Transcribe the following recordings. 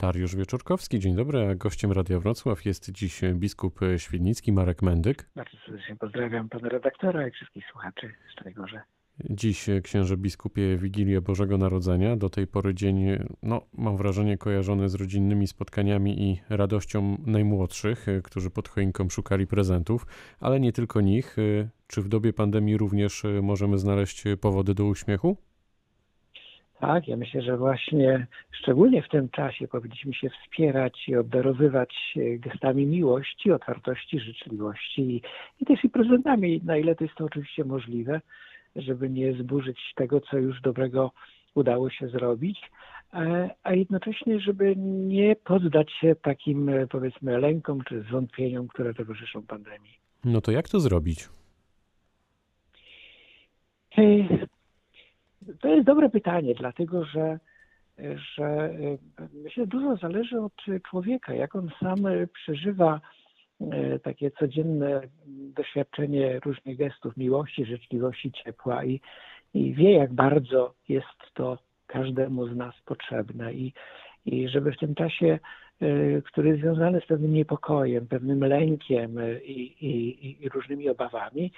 Dariusz Wieczorkowski, dzień dobry. A gościem Radia Wrocław jest dziś biskup świdnicki Marek Mendyk. Bardzo serdecznie pozdrawiam pana redaktora i wszystkich słuchaczy Szczegorze. Dziś księże biskupie Wigilię Bożego Narodzenia. Do tej pory dzień, no mam wrażenie, kojarzony z rodzinnymi spotkaniami i radością najmłodszych, którzy pod choinką szukali prezentów, ale nie tylko nich. Czy w dobie pandemii również możemy znaleźć powody do uśmiechu? Tak, ja myślę, że właśnie szczególnie w tym czasie powinniśmy się wspierać i obdarowywać gestami miłości, otwartości, życzliwości i też i prezentami, na ile to jest to oczywiście możliwe, żeby nie zburzyć tego, co już dobrego udało się zrobić, a jednocześnie, żeby nie poddać się takim, powiedzmy, lękom czy zwątpieniom, które towarzyszą pandemii. No to jak to zrobić? To jest dobre pytanie, dlatego że, że myślę, dużo zależy od człowieka, jak on sam przeżywa takie codzienne doświadczenie różnych gestów miłości, życzliwości, ciepła i, i wie, jak bardzo jest to każdemu z nas potrzebne. I, i żeby w tym czasie, który jest związany z pewnym niepokojem, pewnym lękiem i, i, i różnymi obawami,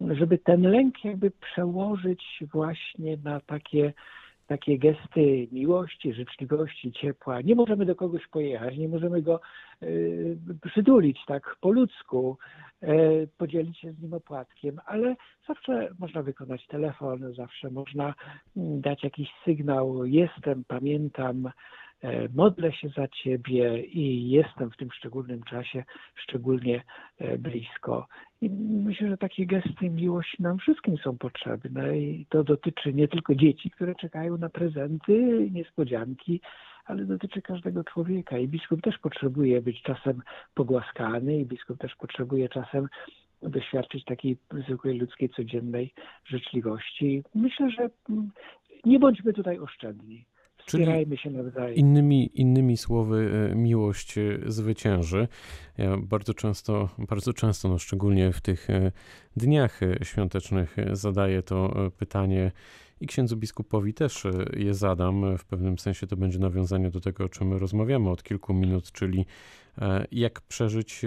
żeby ten lęk jakby przełożyć właśnie na takie, takie gesty miłości, życzliwości, ciepła. Nie możemy do kogoś pojechać, nie możemy go y, tak po ludzku, y, podzielić się z nim opłatkiem, ale zawsze można wykonać telefon, zawsze można mm, dać jakiś sygnał, jestem, pamiętam, modlę się za Ciebie i jestem w tym szczególnym czasie szczególnie e, blisko. I myślę, że takie gesty miłości nam wszystkim są potrzebne i to dotyczy nie tylko dzieci, które czekają na prezenty, niespodzianki, ale dotyczy każdego człowieka i biskup też potrzebuje być czasem pogłaskany i biskup też potrzebuje czasem doświadczyć takiej zwykłej ludzkiej, codziennej życzliwości. Myślę, że mm, nie bądźmy tutaj oszczędni. Wspierajmy się nawzajem. Innymi, innymi słowy, e, miłość e, zwycięży. Ja bardzo często, bardzo często, no szczególnie w tych e, dniach świątecznych, zadaję to pytanie i księdzu biskupowi też je zadam. W pewnym sensie to będzie nawiązanie do tego, o czym rozmawiamy od kilku minut, czyli jak przeżyć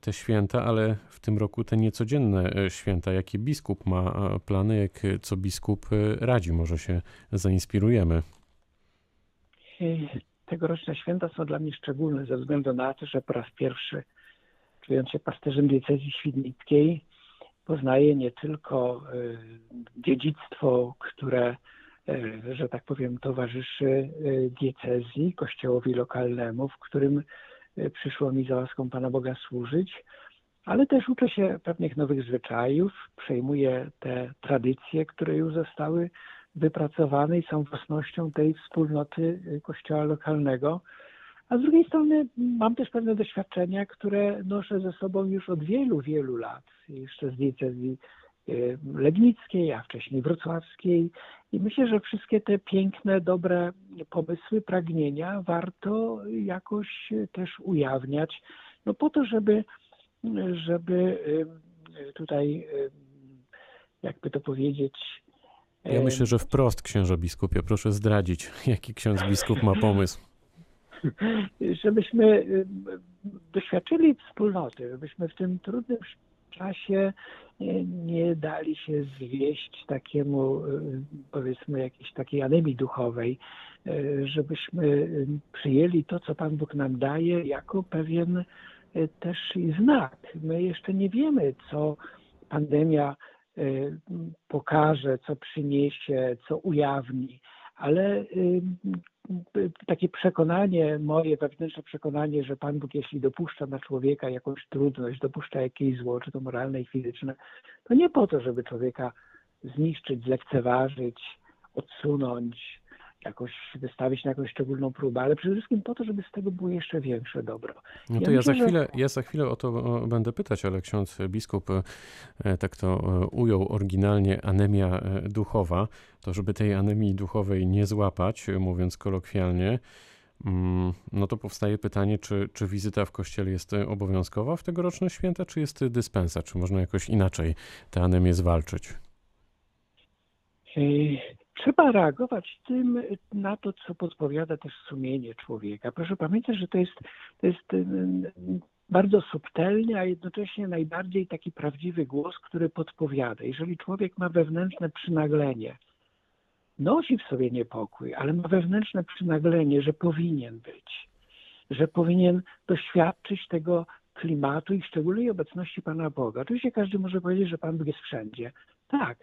te święta, ale w tym roku te niecodzienne święta. Jakie biskup ma plany, jak co biskup radzi? Może się zainspirujemy. Tegoroczne święta są dla mnie szczególne ze względu na to, że po raz pierwszy, czując się pasterzem diecezji świdnickiej, poznaję nie tylko y, dziedzictwo, które, y, że tak powiem, towarzyszy y, diecezji, kościołowi lokalnemu, w którym przyszło mi za łaską Pana Boga służyć, ale też uczę się pewnych nowych zwyczajów, przejmuję te tradycje, które już zostały wypracowane i są własnością tej wspólnoty y, kościoła lokalnego. A z drugiej strony mam też pewne doświadczenia, które noszę ze sobą już od wielu, wielu lat, jeszcze z diecezji y, legnickiej, a wcześniej wrocławskiej. I myślę, że wszystkie te piękne, dobre pomysły, pragnienia warto jakoś też ujawniać, no po to, żeby, żeby y, tutaj, jakby to powiedzieć, ja myślę, że wprost, księża biskupie, proszę zdradzić, jaki ksiądz biskup ma pomysł. Żebyśmy doświadczyli wspólnoty, żebyśmy w tym trudnym czasie nie dali się zwieść takiemu, powiedzmy, jakiejś takiej anemii duchowej, żebyśmy przyjęli to, co Pan Bóg nam daje, jako pewien też znak. My jeszcze nie wiemy, co pandemia pokaże, co przyniesie, co ujawni, ale y, y, takie przekonanie, moje wewnętrzne przekonanie, że Pan Bóg, jeśli dopuszcza na człowieka jakąś trudność, dopuszcza jakieś zło, czy to moralne i fizyczne, to nie po to, żeby człowieka zniszczyć, zlekceważyć, odsunąć, jakoś wystawić na jakąś szczególną próbę, ale przede wszystkim po to, żeby z tego było jeszcze większe dobro. No to ja, ja myślę, za, chwilę, że... ja za chwilę o to będę pytać, ale ksiądz biskup e, tak to e, ujął oryginalnie anemia e, duchowa, to żeby tej anemii duchowej nie złapać, mówiąc kolokwialnie, mm, no to powstaje pytanie, czy, czy wizyta w kościele jest obowiązkowa w tegoroczne święta, czy jest dyspensa? Czy można jakoś inaczej tę anemię zwalczyć? Trzeba reagować tym na to, co podpowiada też sumienie człowieka. Proszę pamiętać, że to jest, to jest bardzo subtelny, a jednocześnie najbardziej taki prawdziwy głos, który podpowiada. Jeżeli człowiek ma wewnętrzne przynaglenie, nosi w sobie niepokój, ale ma wewnętrzne przynaglenie, że powinien być, że powinien doświadczyć tego klimatu i szczególnej obecności Pana Boga. Oczywiście każdy może powiedzieć, że Pan Bóg jest wszędzie. Tak,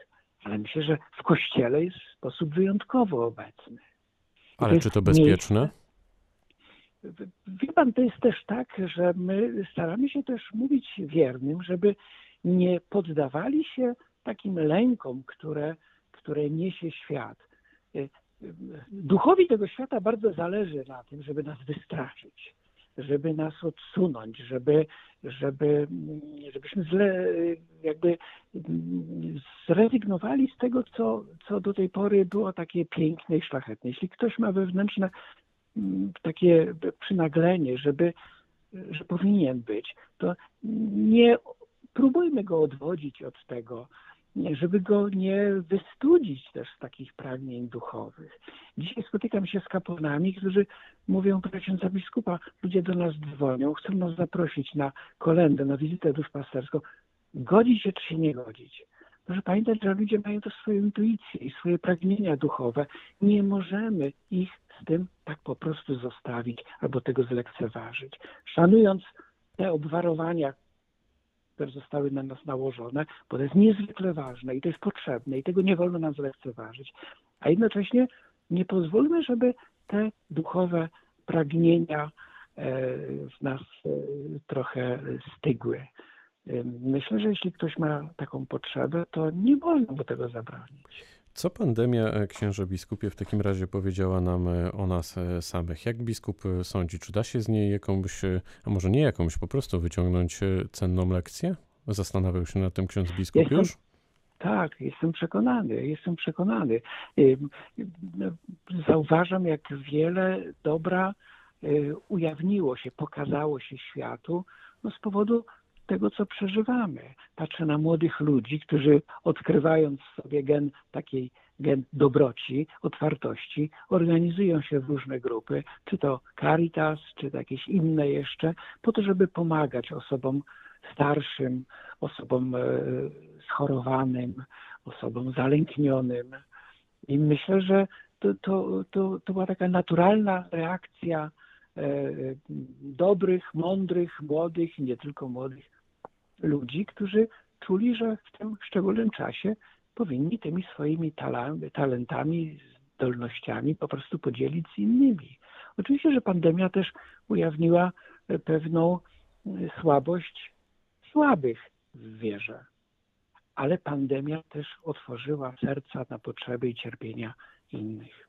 ale myślę, że w Kościele jest w sposób wyjątkowo obecny. ale czy to bezpieczne? Miejsce, Wie pan, to jest też tak, że my staramy się też mówić wiernym, żeby nie poddawali się takim lękom, które, które niesie świat. Duchowi tego świata bardzo zależy na tym, żeby nas wystraszyć, żeby nas odsunąć, żeby, żeby, żebyśmy zle, jakby zrezygnowali z tego, co, co do tej pory było takie piękne i szlachetne. Jeśli ktoś ma wewnętrzne takie przynaglenie, żeby, że powinien być, to nie próbujmy go odwodzić od tego, żeby go nie wystudzić też z takich pragnień duchowych. Dzisiaj spotykam się z kapłanami, którzy mówią, proszę biskupa, ludzie do nas dzwonią, chcą nas zaprosić na kolendę, na wizytę duszpasterską. Godzić się czy się nie godzić? Proszę pamiętać, że ludzie mają też swoją intuicję i swoje pragnienia duchowe. Nie możemy ich z tym tak po prostu zostawić albo tego zlekceważyć. Szanując te obwarowania, które zostały na nas nałożone, bo to jest niezwykle ważne i to jest potrzebne i tego nie wolno nam zlekceważyć. A jednocześnie nie pozwólmy, żeby te duchowe pragnienia e, w nas e, trochę stygły. Myślę, że jeśli ktoś ma taką potrzebę, to nie wolno mu tego zabronić. Co pandemia, e, księże biskupie, w takim razie powiedziała nam e, o nas e, samych? Jak biskup sądzi, czy da się z niej jakąś, a może nie jakąś, po prostu wyciągnąć cenną lekcję? Zastanawiał się nad tym ksiądz biskup jestem, już? Tak, jestem przekonany, jestem przekonany. Zauważam, jak wiele dobra ujawniło się, pokazało się światu no z powodu tego, co przeżywamy. Patrzę na młodych ludzi, którzy odkrywając sobie gen takiej gen dobroci, otwartości, organizują się w różne grupy, czy to Caritas, czy to jakieś inne jeszcze, po to, żeby pomagać osobom starszym, osobom e, schorowanym, osobom zalęknionym. I myślę, że to, to, to, to była taka naturalna reakcja e, dobrych, mądrych, młodych, nie tylko młodych ludzi, którzy czuli, że w tym szczególnym czasie powinni tymi swoimi talentami, zdolnościami po prostu podzielić z innymi. Oczywiście, że pandemia też ujawniła pewną słabość słabych w wierze, ale pandemia też otworzyła serca na potrzeby i cierpienia innych.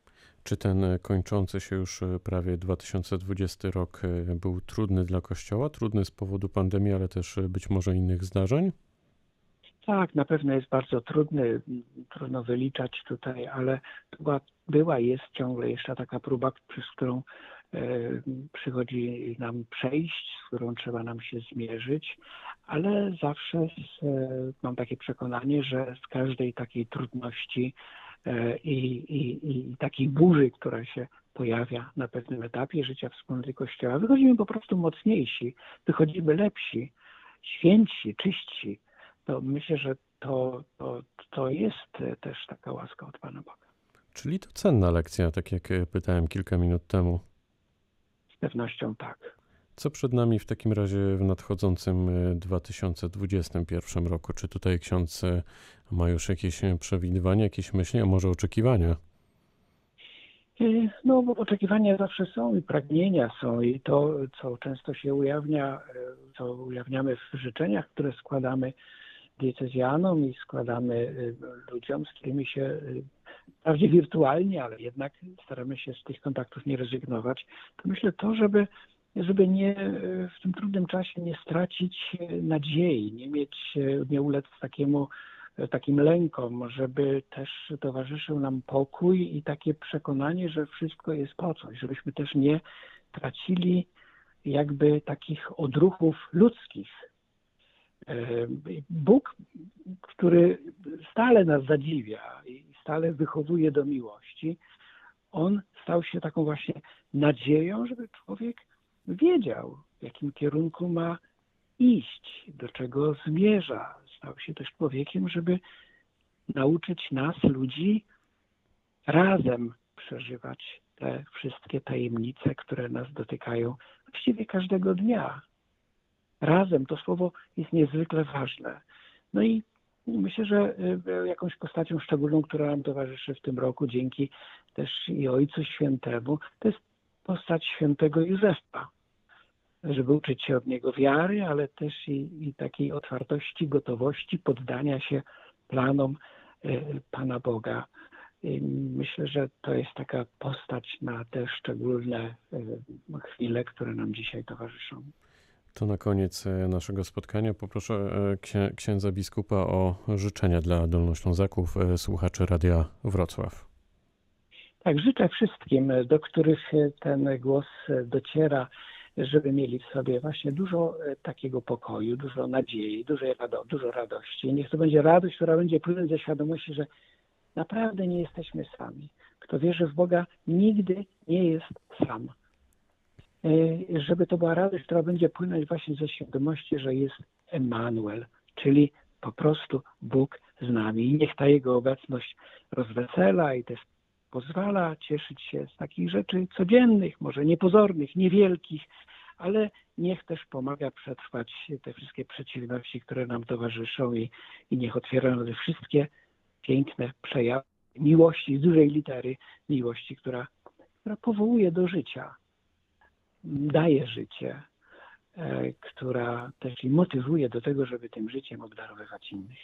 Czy ten e, kończący się już e, prawie 2020 rok e, był trudny dla Kościoła? Trudny z powodu pandemii, ale też być może innych zdarzeń? Tak, na pewno jest bardzo trudny, trudno wyliczać tutaj, ale była, była jest ciągle jeszcze taka próba, przez którą przychodzi nam przejść, z którą trzeba nam się zmierzyć, ale zawsze z, mam takie przekonanie, że z każdej takiej trudności i, i, i takiej burzy, która się pojawia na pewnym etapie życia wspólnoty Kościoła. Wychodzimy po prostu mocniejsi, wychodzimy lepsi, święci, czyści. To myślę, że to, to, to jest też taka łaska od Pana Boga. Czyli to cenna lekcja, tak jak pytałem kilka minut temu. Z pewnością tak. Co przed nami w takim razie w nadchodzącym 2021 e, roku? Czy tutaj ksiądz e, ma już jakieś e, przewidywania, jakieś myśli, a może oczekiwania? No, bo oczekiwania zawsze są i pragnienia są i to, co często się ujawnia, co ujawniamy w życzeniach, które składamy diecezjanom i składamy ludziom, z którymi się wprawdzie wirtualnie, ale jednak staramy się z tych kontaktów nie rezygnować, to myślę to, żeby żeby nie, w tym trudnym czasie nie stracić nadziei, nie mieć, nie ulec takiemu, takim lękom, żeby też towarzyszył nam pokój i takie przekonanie, że wszystko jest po coś, żebyśmy też nie tracili jakby takich odruchów ludzkich. Bóg, który stale nas zadziwia i stale wychowuje do miłości, on stał się taką właśnie nadzieją, żeby człowiek wiedział, w jakim kierunku ma iść, do czego zmierza. Stał się też człowiekiem, żeby nauczyć nas, ludzi, razem przeżywać te wszystkie tajemnice, które nas dotykają właściwie każdego dnia. Razem to słowo jest niezwykle ważne. No i myślę, że y, jakąś postacią szczególną, która nam towarzyszy w tym roku, dzięki też i Ojcu Świętemu, to jest postać świętego Józefa. Żeby uczyć się od niego wiary, ale też i, i takiej otwartości, gotowości, poddania się planom y, Pana Boga. I myślę, że to jest taka postać na te szczególne y, chwile, które nam dzisiaj towarzyszą. To na koniec e, naszego spotkania poproszę e, księdza biskupa o życzenia dla Dolnoślązaków, e, słuchaczy Radia Wrocław. Tak, życzę wszystkim, do których ten głos dociera, żeby mieli w sobie właśnie dużo takiego pokoju, dużo nadziei, dużo, rado, dużo radości. Niech to będzie radość, która będzie płynąć ze świadomości, że naprawdę nie jesteśmy sami. Kto wierzy w Boga, nigdy nie jest sam. E, żeby to była radość, która będzie płynąć właśnie ze świadomości, że jest Emanuel, czyli po prostu Bóg z nami. I niech ta Jego obecność rozwesela i też pozwala cieszyć się z takich rzeczy codziennych, może niepozornych, niewielkich, ale niech też pomaga przetrwać te wszystkie przeciwności, które nam towarzyszą i, i niech otwierają te wszystkie piękne przejawy miłości z dużej litery, miłości, która, która powołuje do życia, daje życie, e, która też i motywuje do tego, żeby tym życiem obdarowywać innych.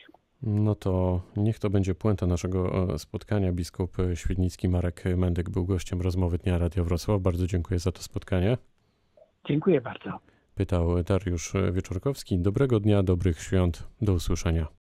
No to niech to będzie puenta naszego e, spotkania. Biskup Świdnicki Marek Mendyk był gościem rozmowy Dnia Radio Wrocław. Bardzo dziękuję za to spotkanie. Dziękuję bardzo. Pytał Dariusz Wieczorkowski. Dobrego dnia, dobrych świąt. Do usłyszenia.